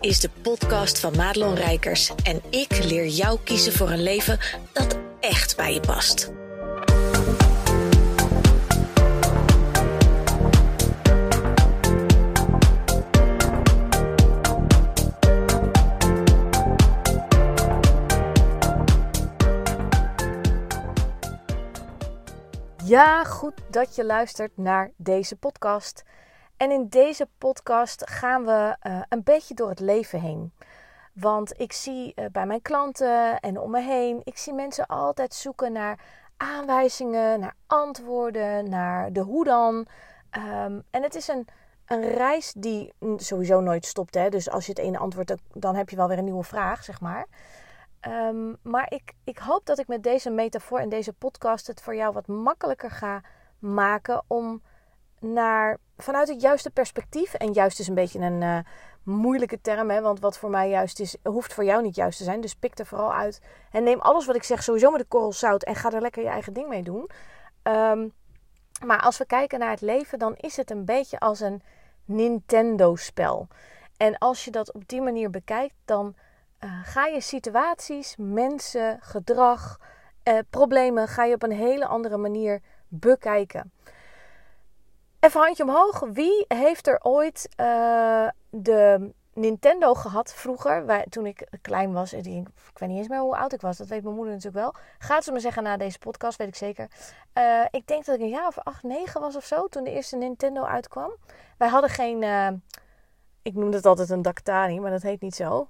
is de podcast van Madelon Rijkers en ik leer jou kiezen voor een leven dat echt bij je past. Ja, goed dat je luistert naar deze podcast. En in deze podcast gaan we uh, een beetje door het leven heen. Want ik zie uh, bij mijn klanten en om me heen, ik zie mensen altijd zoeken naar aanwijzingen, naar antwoorden, naar de hoe dan. Um, en het is een, een reis die sowieso nooit stopt. Hè? Dus als je het ene antwoordt, dan heb je wel weer een nieuwe vraag, zeg maar. Um, maar ik, ik hoop dat ik met deze metafoor en deze podcast het voor jou wat makkelijker ga maken om naar vanuit het juiste perspectief. En juist is een beetje een uh, moeilijke term, hè, want wat voor mij juist is, hoeft voor jou niet juist te zijn. Dus pik er vooral uit en neem alles wat ik zeg sowieso met de korrel zout en ga er lekker je eigen ding mee doen. Um, maar als we kijken naar het leven, dan is het een beetje als een Nintendo-spel. En als je dat op die manier bekijkt, dan uh, ga je situaties, mensen, gedrag, uh, problemen, ga je op een hele andere manier bekijken. Even handje omhoog. Wie heeft er ooit uh, de Nintendo gehad vroeger? Wij, toen ik klein was. Ik, ik weet niet eens meer hoe oud ik was. Dat weet mijn moeder natuurlijk wel. Gaat ze me zeggen na deze podcast, weet ik zeker. Uh, ik denk dat ik een jaar of acht, negen was of zo. Toen de eerste Nintendo uitkwam. Wij hadden geen... Uh, ik noemde het altijd een Dactari, maar dat heet niet zo.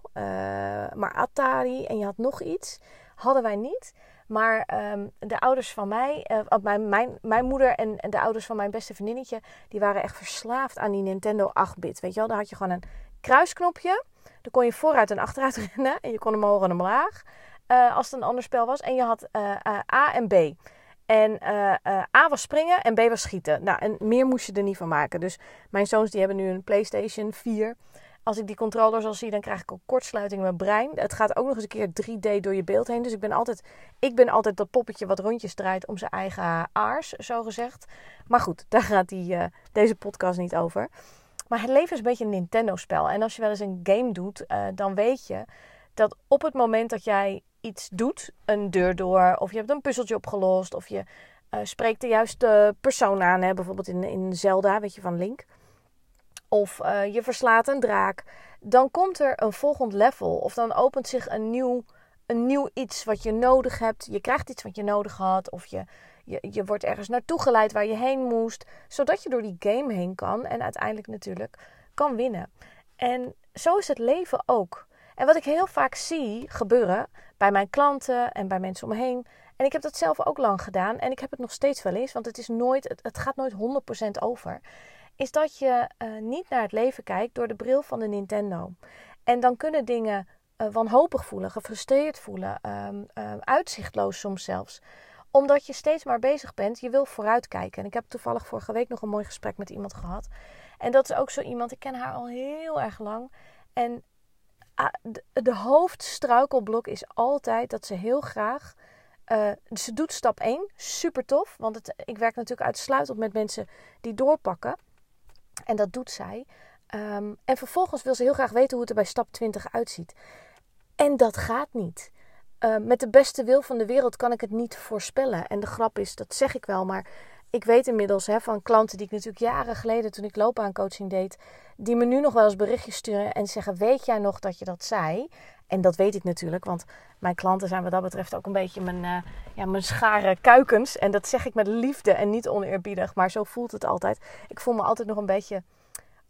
Maar Atari en je had nog iets. Hadden wij niet. Maar um, de ouders van mij, uh, mijn, mijn, mijn moeder en, de ouders van mijn beste vriendinnetje, die waren echt verslaafd aan die Nintendo 8-bit. Weet je wel, daar had je gewoon een kruisknopje. Dan kon je vooruit en achteruit rennen en je kon omhoog en omlaag. Uh, als het een ander spel was. En je had uh, A en B. En A was springen en B was schieten. Nou, en meer moest je er niet van maken. Dus mijn zoons die hebben nu een PlayStation 4. Als ik die controller al zie, dan krijg ik ook kortsluiting in mijn brein. Het gaat ook nog eens een keer 3D door je beeld heen. Dus ik ben altijd, ik ben altijd dat poppetje wat rondjes draait om zijn eigen aars, zo gezegd. Maar goed, daar gaat die, uh, deze podcast niet over. Maar het leven is een beetje een Nintendo-spel. En als je wel eens een game doet, uh, dan weet je dat op het moment dat jij iets doet, een deur door, of je hebt een puzzeltje opgelost, of je uh, spreekt de juiste persoon aan, hè, bijvoorbeeld in, in Zelda, weet je, van Link of uh, je verslaat een draak, dan komt er een volgend level. Of dan opent zich een nieuw, een nieuw iets wat je nodig hebt. Je krijgt iets wat je nodig had. Of je, je, je wordt ergens naartoe geleid waar je heen moest. Zodat je door die game heen kan. En uiteindelijk natuurlijk kan winnen. En zo is het leven ook. En wat ik heel vaak zie gebeuren bij mijn klanten en bij mensen om me heen. En ik heb dat zelf ook lang gedaan. En ik heb het nog steeds wel eens. Want het, is nooit, het gaat nooit 100% over is dat je uh, niet naar het leven kijkt door de bril van de Nintendo. En dan kunnen dingen uh, wanhopig voelen, gefrustreerd voelen, um, uh, uitzichtloos soms zelfs. Omdat je steeds maar bezig bent, je wil vooruitkijken. En ik heb toevallig vorige week nog een mooi gesprek met iemand gehad. En dat is ook zo iemand, ik ken haar al heel erg lang. En de, de hoofdstruikelblok is altijd dat ze heel graag ze doet stap 1, super tof. Want het, ik werk natuurlijk uitsluitend met mensen die doorpakken. En dat doet zij. Um, en vervolgens wil ze heel graag weten hoe het er bij stap 20 uitziet. En dat gaat niet. Uh, met de beste wil van de wereld kan ik het niet voorspellen. En de grap is, dat zeg ik wel, maar ik weet inmiddels hè, van klanten die ik natuurlijk jaren geleden toen ik loopbaancoaching deed, die me nu nog wel eens berichtjes sturen en zeggen: Weet jij nog dat je dat zei? En dat weet ik natuurlijk, want mijn klanten zijn wat dat betreft ook een beetje mijn, uh, ja, mijn schare kuikens. En dat zeg ik met liefde en niet oneerbiedig, maar zo voelt het altijd. Ik voel me altijd nog een beetje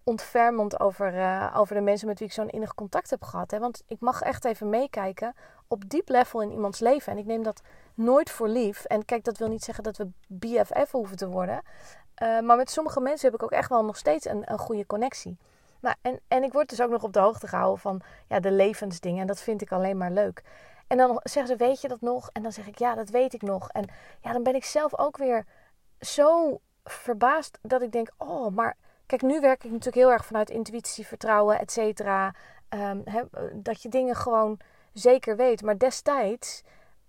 ontfermend over, uh, over de mensen met wie ik zo'n innig contact heb gehad. Hè? Want ik mag echt even meekijken op diep level in iemands leven. En ik neem dat nooit voor lief. En kijk, dat wil niet zeggen dat we BFF hoeven te worden. Uh, maar met sommige mensen heb ik ook echt wel nog steeds een, een goede connectie. Nou, en, en ik word dus ook nog op de hoogte gehouden van ja, de levensdingen. En dat vind ik alleen maar leuk. En dan zeggen ze, weet je dat nog? En dan zeg ik, ja, dat weet ik nog. En ja, dan ben ik zelf ook weer zo verbaasd dat ik denk, oh, maar kijk, nu werk ik natuurlijk heel erg vanuit intuïtie, vertrouwen, et cetera. Um, dat je dingen gewoon zeker weet. Maar destijds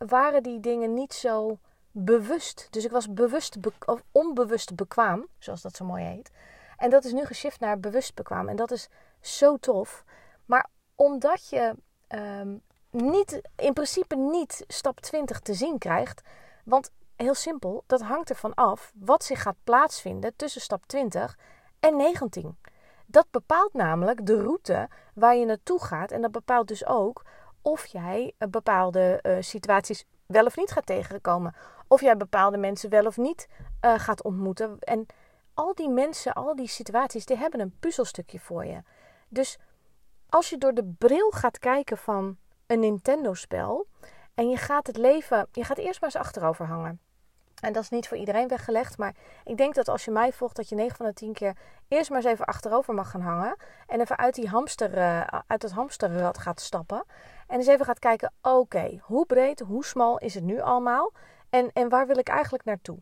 waren die dingen niet zo bewust. Dus ik was bewust of onbewust bekwaam, zoals dat zo mooi heet. En dat is nu geshift naar bewust bekwaam. En dat is zo tof. Maar omdat je ehm, niet, in principe niet stap 20 te zien krijgt. Want heel simpel, dat hangt ervan af wat zich gaat plaatsvinden tussen stap 20 en 19. Dat bepaalt namelijk de route waar je naartoe gaat. En dat bepaalt dus ook of jij bepaalde uh, situaties wel of niet gaat tegenkomen. Of jij bepaalde mensen wel of niet uh, gaat ontmoeten. En al die mensen, al die situaties, die hebben een puzzelstukje voor je. Dus als je door de bril gaat kijken van een Nintendo-spel en je gaat het leven, je gaat eerst maar eens achterover hangen. En dat is niet voor iedereen weggelegd, maar ik denk dat als je mij volgt, dat je 9 van de 10 keer eerst maar eens even achterover mag gaan hangen. En even uit, die hamster, uh, uit het hamsterrad gaat stappen. En eens even gaat kijken, oké, hoe breed, hoe smal is het nu allemaal? En, en waar wil ik eigenlijk naartoe?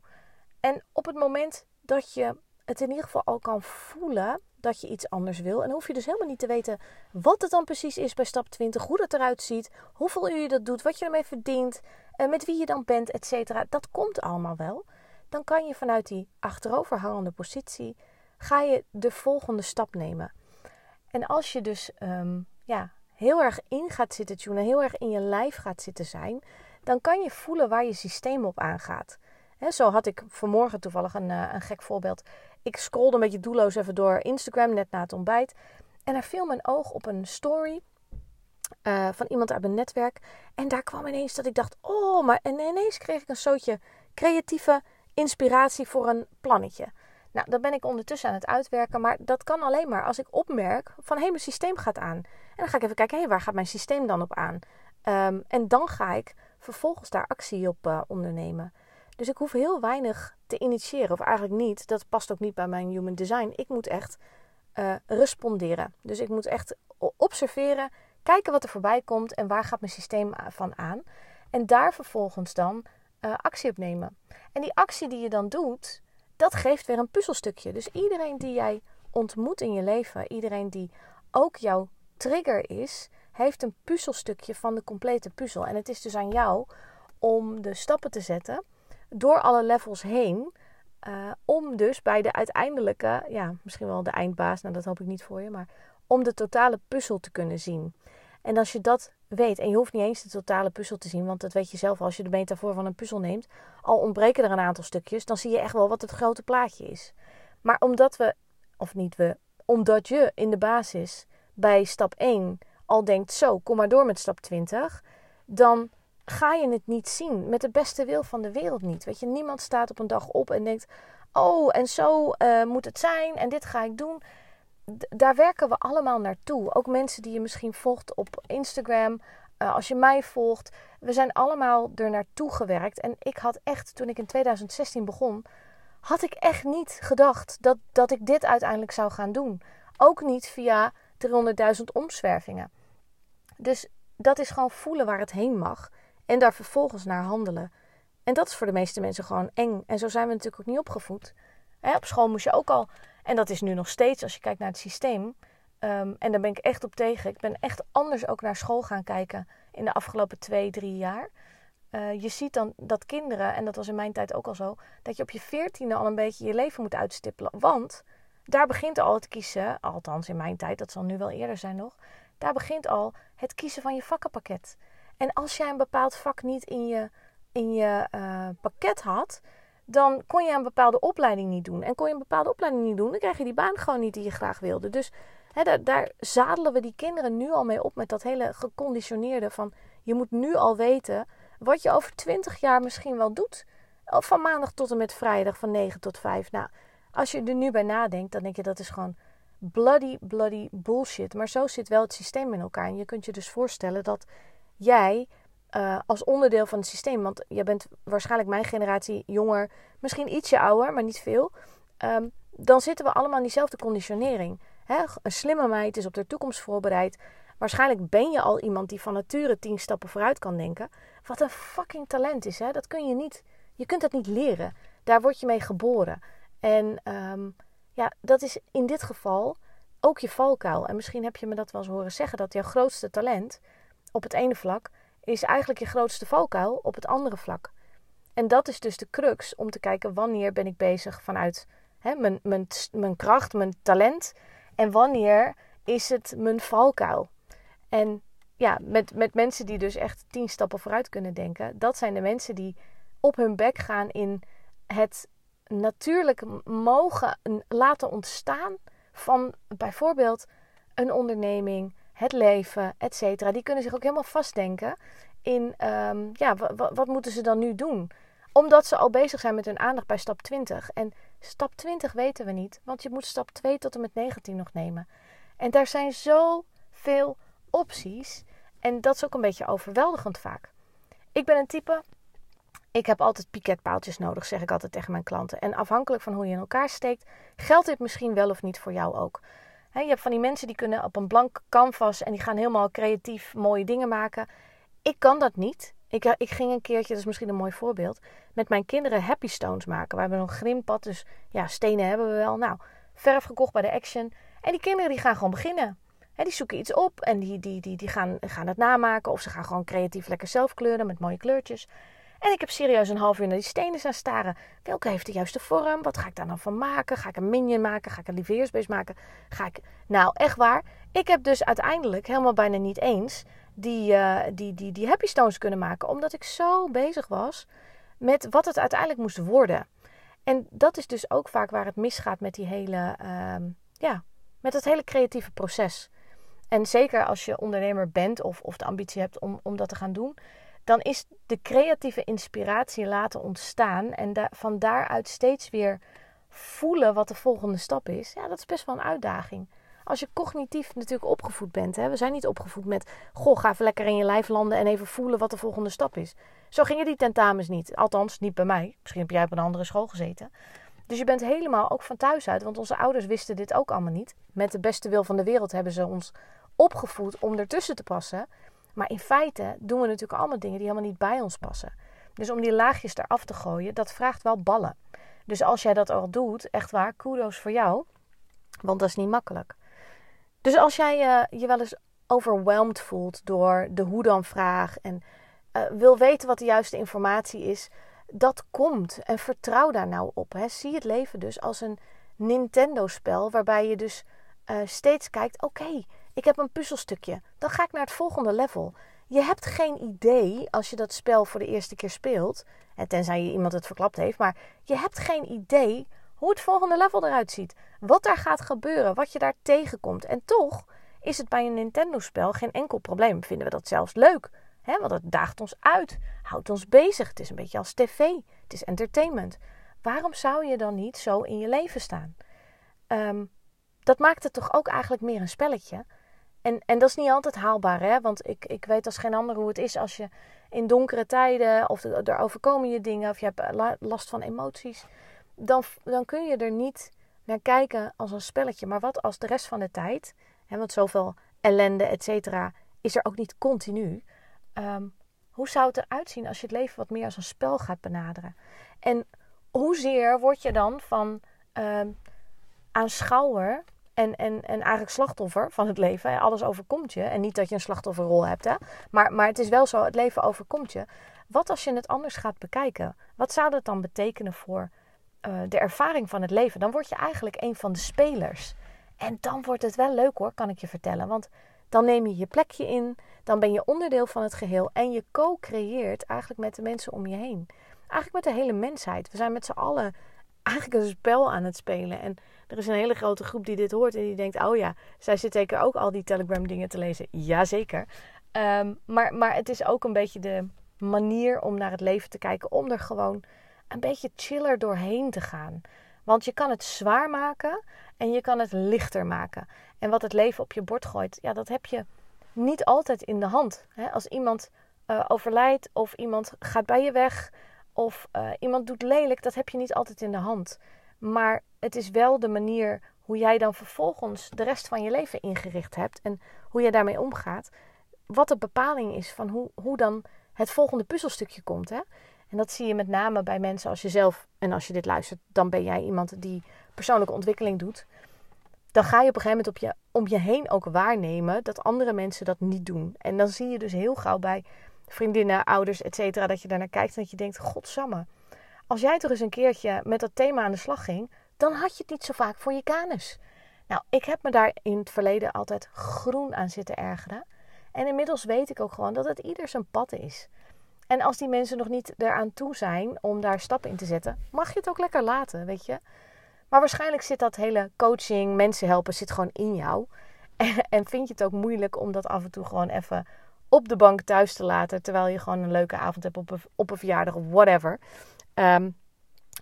En op het moment dat je het in ieder geval al kan voelen dat je iets anders wil. En hoef je dus helemaal niet te weten wat het dan precies is bij stap 20, hoe dat eruit ziet, hoeveel uur je dat doet, wat je ermee verdient, uh, met wie je dan bent, et cetera. Dat komt allemaal wel. Dan kan je vanuit die achteroverhangende positie, ga je de volgende stap nemen. En als je dus um, ja, heel erg in gaat zitten tunen, heel erg in je lijf gaat zitten zijn, dan kan je voelen waar je systeem op aangaat. He, zo had ik vanmorgen toevallig een, uh, een gek voorbeeld. Ik scrollde een beetje doelloos even door Instagram net na het ontbijt. En er viel mijn oog op een story uh, van iemand uit mijn netwerk. En daar kwam ineens dat ik dacht: oh, maar en ineens kreeg ik een soortje creatieve inspiratie voor een plannetje. Nou, dat ben ik ondertussen aan het uitwerken. Maar dat kan alleen maar als ik opmerk van hé, mijn systeem gaat aan. En dan ga ik even kijken, hé, hey, waar gaat mijn systeem dan op aan? Um, en dan ga ik vervolgens daar actie op uh, ondernemen. Dus ik hoef heel weinig te initiëren, of eigenlijk niet. Dat past ook niet bij mijn human design. Ik moet echt uh, responderen. Dus ik moet echt observeren, kijken wat er voorbij komt en waar gaat mijn systeem van aan. En daar vervolgens dan uh, actie op nemen. En die actie die je dan doet, dat geeft weer een puzzelstukje. Dus iedereen die jij ontmoet in je leven, iedereen die ook jouw trigger is, heeft een puzzelstukje van de complete puzzel. En het is dus aan jou om de stappen te zetten door alle levels heen. Uh, om dus bij de uiteindelijke, ja, misschien wel de eindbaas, nou dat hoop ik niet voor je, maar om de totale puzzel te kunnen zien. En als je dat weet, en je hoeft niet eens de totale puzzel te zien, want dat weet je zelf als je de metafoor van een puzzel neemt, al ontbreken er een aantal stukjes, dan zie je echt wel wat het grote plaatje is. Maar omdat we, of niet we, omdat je in de basis bij stap 1 al denkt, zo, kom maar door met stap 20, dan ga je het niet zien. Met de beste wil van de wereld niet. Weet je, niemand staat op een dag op en denkt: Oh, en zo uh, moet het zijn en dit ga ik doen. Daar werken we allemaal naartoe. Ook mensen die je misschien volgt op Instagram. Uh, als je mij volgt. We zijn allemaal er naartoe gewerkt. En ik had echt, toen ik in 2016 begon, had ik echt niet gedacht dat, dat ik dit uiteindelijk zou gaan doen. Ook niet via 300.000 omzwervingen. Dus dat is gewoon voelen waar het heen mag. En daar vervolgens naar handelen. En dat is voor de meeste mensen gewoon eng. En zo zijn we natuurlijk ook niet opgevoed. op school moest je ook al, en dat is nu nog steeds als je kijkt naar het systeem. Um, en daar ben ik echt op tegen. Ik ben echt anders ook naar school gaan kijken in de afgelopen twee, drie jaar. Uh, je ziet dan dat kinderen, en dat was in mijn tijd ook al zo, dat je op je veertiende al een beetje je leven moet uitstippelen. Want daar begint al het kiezen, althans in mijn tijd, dat zal nu wel eerder zijn nog, daar begint al het kiezen van je vakkenpakket. En als jij een bepaald vak niet in je, in je uh, pakket had, dan kon je een bepaalde opleiding niet doen. En kon je een bepaalde opleiding niet doen, dan krijg je die baan gewoon niet die je graag wilde. Dus daar, daar zadelen we die kinderen nu al mee op met dat hele geconditioneerde van je moet nu al weten wat je over 20 jaar misschien wel doet. Van maandag tot en met vrijdag van 9 tot 5. Nou, als je er nu bij nadenkt, dan denk je dat is gewoon bloody, bloody bullshit. Maar zo zit wel het systeem in elkaar. En je kunt je dus voorstellen dat jij uh, als onderdeel van het systeem, want je bent waarschijnlijk mijn generatie jonger, misschien ietsje ouder, maar niet veel. Um, dan zitten we allemaal in diezelfde conditionering. Een slimme meid is op de toekomst voorbereid. Waarschijnlijk ben je al iemand die van nature tien stappen vooruit kan denken. Wat een fucking talent is, hè? Dat kun je niet. Je kunt dat niet leren. Daar word je mee geboren. En um, ja, dat is in dit geval ook je valkuil. En misschien heb je me dat wel eens horen zeggen dat jouw grootste talent op het ene vlak is eigenlijk je grootste valkuil op het andere vlak. En dat is dus de crux om te kijken wanneer ben ik bezig vanuit hè, mijn, mijn, mijn kracht, mijn talent. En wanneer is het mijn valkuil. En ja, met, met mensen die dus echt tien stappen vooruit kunnen denken. Dat zijn de mensen die op hun bek gaan in het natuurlijk mogen laten ontstaan van bijvoorbeeld een onderneming, het leven, et cetera. Die kunnen zich ook helemaal vastdenken in, um, ja, wat moeten ze dan nu doen? Omdat ze al bezig zijn met hun aandacht bij stap 20. En stap 20 weten we niet, want je moet stap 2 tot en met 19 nog nemen. En daar zijn zoveel opties. En dat is ook een beetje overweldigend vaak. Ik ben een type, ik heb altijd piketpaaltjes nodig, zeg ik altijd tegen mijn klanten. En afhankelijk van hoe je in elkaar steekt, geldt dit misschien wel of niet voor jou ook. Je hebt van die mensen die kunnen op een blank canvas en die gaan helemaal creatief mooie dingen maken. Ik kan dat niet. Ik, eh, ik ging een keertje, dat is misschien een mooi voorbeeld, met mijn kinderen happy stones maken. We hebben een grimpad, dus ja, stenen hebben we wel. Nou, verf gekocht bij de Action. En die kinderen die gaan gewoon beginnen. He, die zoeken iets op en die, die, die, die gaan, gaan het namaken. Of ze gaan gewoon creatief lekker zelf kleuren met mooie kleurtjes. En ik heb serieus een half uur naar die stenen staan staren. Welke heeft de juiste vorm? Wat ga ik daar dan van maken? Ga ik een minion maken? Ga ik een lieveheersbeest maken? Ga ik... Nou, echt waar. Ik heb dus uiteindelijk helemaal bijna niet eens die, uh, die, die, die happy stones kunnen maken. Omdat ik zo bezig was met wat het uiteindelijk moest worden. En dat is dus ook vaak waar het misgaat met die hele... Uh, ja, met het hele creatieve proces. En zeker als je ondernemer bent of, of de ambitie hebt om, om dat te gaan doen, dan is de creatieve inspiratie laten ontstaan en van daaruit steeds weer voelen wat de volgende stap is. Ja, dat is best wel een uitdaging. Als je cognitief natuurlijk opgevoed bent, hè, we zijn niet opgevoed met, goh, ga even lekker in je lijf landen en even voelen wat de volgende stap is. Zo gingen die tentamens niet. Althans, niet bij mij. Misschien heb jij op een andere school gezeten. Dus je bent helemaal ook van thuis uit, want onze ouders wisten dit ook allemaal niet. Met de beste wil van de wereld hebben ze ons opgevoed om ertussen te passen. Maar in feite doen we natuurlijk allemaal dingen die helemaal niet bij ons passen. Dus om die laagjes eraf te gooien, dat vraagt wel ballen. Dus als jij dat al doet, echt waar, kudos voor jou. Want dat is niet makkelijk. Dus als jij uh, je wel eens overweldigd voelt door de hoe dan vraag en uh, wil weten wat de juiste informatie is, dat komt. En vertrouw daar nou op. Hè. Zie het leven dus als een Nintendo-spel waarbij je dus uh, steeds kijkt: oké, ik heb een puzzelstukje. Dan ga ik naar het volgende level. Je hebt geen idee als je dat spel voor de eerste keer speelt. Tenzij je iemand het verklapt heeft. Maar je hebt geen idee hoe het volgende level eruit ziet. Wat daar gaat gebeuren. Wat je daar tegenkomt. En toch is het bij een Nintendo-spel geen enkel probleem. Vinden we dat zelfs leuk. Want het daagt ons uit. Houdt ons bezig. Het is een beetje als tv. Het is entertainment. Waarom zou je dan niet zo in je leven staan? Um, dat maakt het toch ook eigenlijk meer een spelletje. En, en dat is niet altijd haalbaar, hè? want ik, ik weet als geen ander hoe het is als je in donkere tijden of er overkomen je dingen of je hebt last van emoties. Dan, dan kun je er niet naar kijken als een spelletje. Maar wat als de rest van de tijd, hè, want zoveel ellende, et cetera, is er ook niet continu. Ehm, hoe zou het eruit zien als je het leven wat meer als een spel gaat benaderen? En hoezeer word je dan van um, aanschouwer en, en, en eigenlijk slachtoffer van het leven. Alles overkomt je. En niet dat je een slachtofferrol hebt, hè? Maar, maar het is wel zo, het leven overkomt je. Wat als je het anders gaat bekijken? Wat zou dat dan betekenen voor uh, de ervaring van het leven? Dan word je eigenlijk een van de spelers. En dan wordt het wel leuk hoor, kan ik je vertellen. Want dan neem je je plekje in, dan ben je onderdeel van het geheel en je co-creëert eigenlijk met de mensen om je heen. Eigenlijk met de hele mensheid. We zijn met z'n allen eigenlijk een spel aan het spelen. En er is een hele grote groep die dit hoort en die denkt: oh ja, zij zit zeker ook al die Telegram dingen te lezen. Jazeker. Um, maar, maar het is ook een beetje de manier om naar het leven te kijken, om er gewoon een beetje chiller doorheen te gaan. Want je kan het zwaar maken en je kan het lichter maken. En wat het leven op je bord gooit, ja, dat heb je niet altijd in de hand. Als iemand uh, overlijdt of iemand gaat bij je weg of uh, iemand doet lelijk, dat heb je niet altijd in de hand. Maar het is wel de manier hoe jij dan vervolgens de rest van je leven ingericht hebt en hoe je daarmee omgaat. Wat de bepaling is van hoe, hoe dan het volgende puzzelstukje komt. Hè? En dat zie je met name bij mensen als je zelf, en als je dit luistert, dan ben jij iemand die persoonlijke ontwikkeling doet. Dan ga je op een gegeven moment op je, om je heen ook waarnemen dat andere mensen dat niet doen. En dan zie je dus heel gauw bij vriendinnen, ouders, et cetera, dat je daarnaar kijkt en dat je denkt: Godsamme, als jij toch eens een keertje met dat thema aan de slag ging, dan had je het niet zo vaak voor je kanus. Nou, ik heb me daar in het verleden altijd groen aan zitten ergeren. En inmiddels weet ik ook gewoon dat het ieder zijn pad is. En als die mensen nog niet eraan toe zijn om daar stappen in te zetten, mag je het ook lekker laten, weet je. Maar waarschijnlijk zit dat hele coaching, mensen helpen, zit gewoon in jou. En, vind je het ook moeilijk om dat af en toe gewoon even op de bank thuis te laten. Terwijl je gewoon een leuke avond hebt op een, op een verjaardag of whatever. Ehm,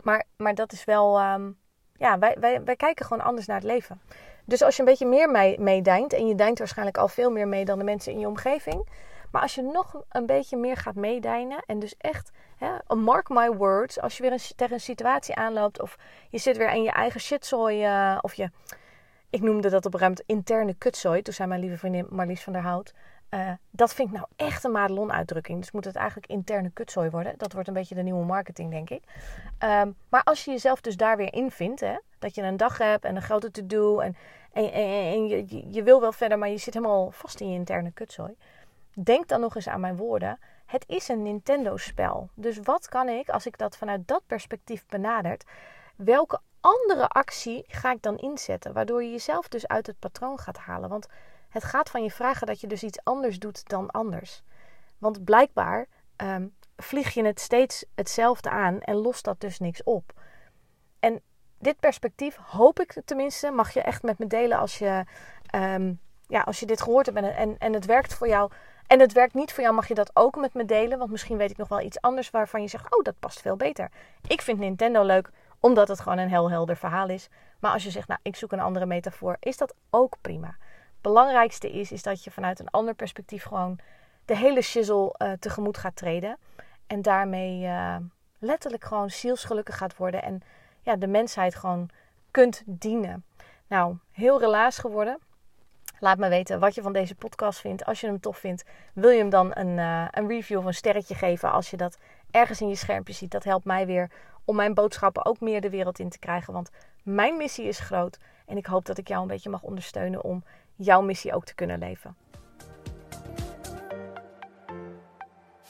maar, maar dat is wel. Ehm, ja, wij, wij, wij kijken gewoon anders naar het leven. Dus als je een beetje meer mee, meedijnt. En je dijnt waarschijnlijk al veel meer mee dan de mensen in je omgeving. Maar als je nog een beetje meer gaat meedijnen. En dus echt, hè, mark my words. Als je weer een, tegen een situatie aanloopt. Of je zit weer in je eigen shitzooi. Uh, of je ik noemde dat op ruimte interne kutzooi. Toen zei mijn lieve vriendin Marlies van der Hout. Uh, dat vind ik nou echt een Madelon-uitdrukking. Dus moet het eigenlijk interne kutzooi worden. Dat wordt een beetje de nieuwe marketing, denk ik. Um, maar als je jezelf dus daar weer in vindt, hè, dat je een dag hebt en een grote to-do en, en, en, en je, je, wil wel verder, maar je zit helemaal vast in je interne kutzooi. Denk dan nog eens aan mijn woorden. Het is een Nintendo-spel. Dus wat kan ik, als ik dat vanuit dat perspectief benadert, welke andere actie ga ik dan inzetten? Waardoor je jezelf dus uit het patroon gaat halen. Want het gaat van je vragen dat je dus iets anders doet dan anders. Want blijkbaar um, vlieg je het steeds hetzelfde aan en lost dat dus niks op. En dit perspectief hoop ik tenminste, mag je echt met me delen als je, um, ja, als je dit gehoord hebt en, en, en het werkt voor jou. En het werkt niet voor jou, mag je dat ook met me delen. Want misschien weet ik nog wel iets anders waarvan je zegt: Oh, dat past veel beter. Ik vind Nintendo leuk omdat het gewoon een heel helder verhaal is. Maar als je zegt, nou, ik zoek een andere metafoor, is dat ook prima. Belangrijkste is, is dat je vanuit een ander perspectief gewoon de hele shizzle uh, tegemoet gaat treden. En daarmee uh, letterlijk gewoon zielsgelukkig gaat worden. En ja, de mensheid gewoon kunt dienen. Nou, heel relaas geworden. Laat me weten wat je van deze podcast vindt. Als je hem tof vindt, wil je hem dan een, uh, een review of een sterretje geven als je dat ergens in je schermpje ziet. Dat helpt mij weer om mijn boodschappen ook meer de wereld in te krijgen. Want mijn missie is groot en ik hoop dat ik jou een beetje mag ondersteunen om jouw missie ook te kunnen leven.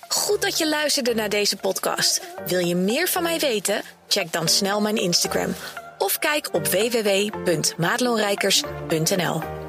Goed dat je luisterde naar deze podcast. Wil je meer van mij weten? Check dan snel mijn Instagram of kijk op www.madelonrijkers.nl.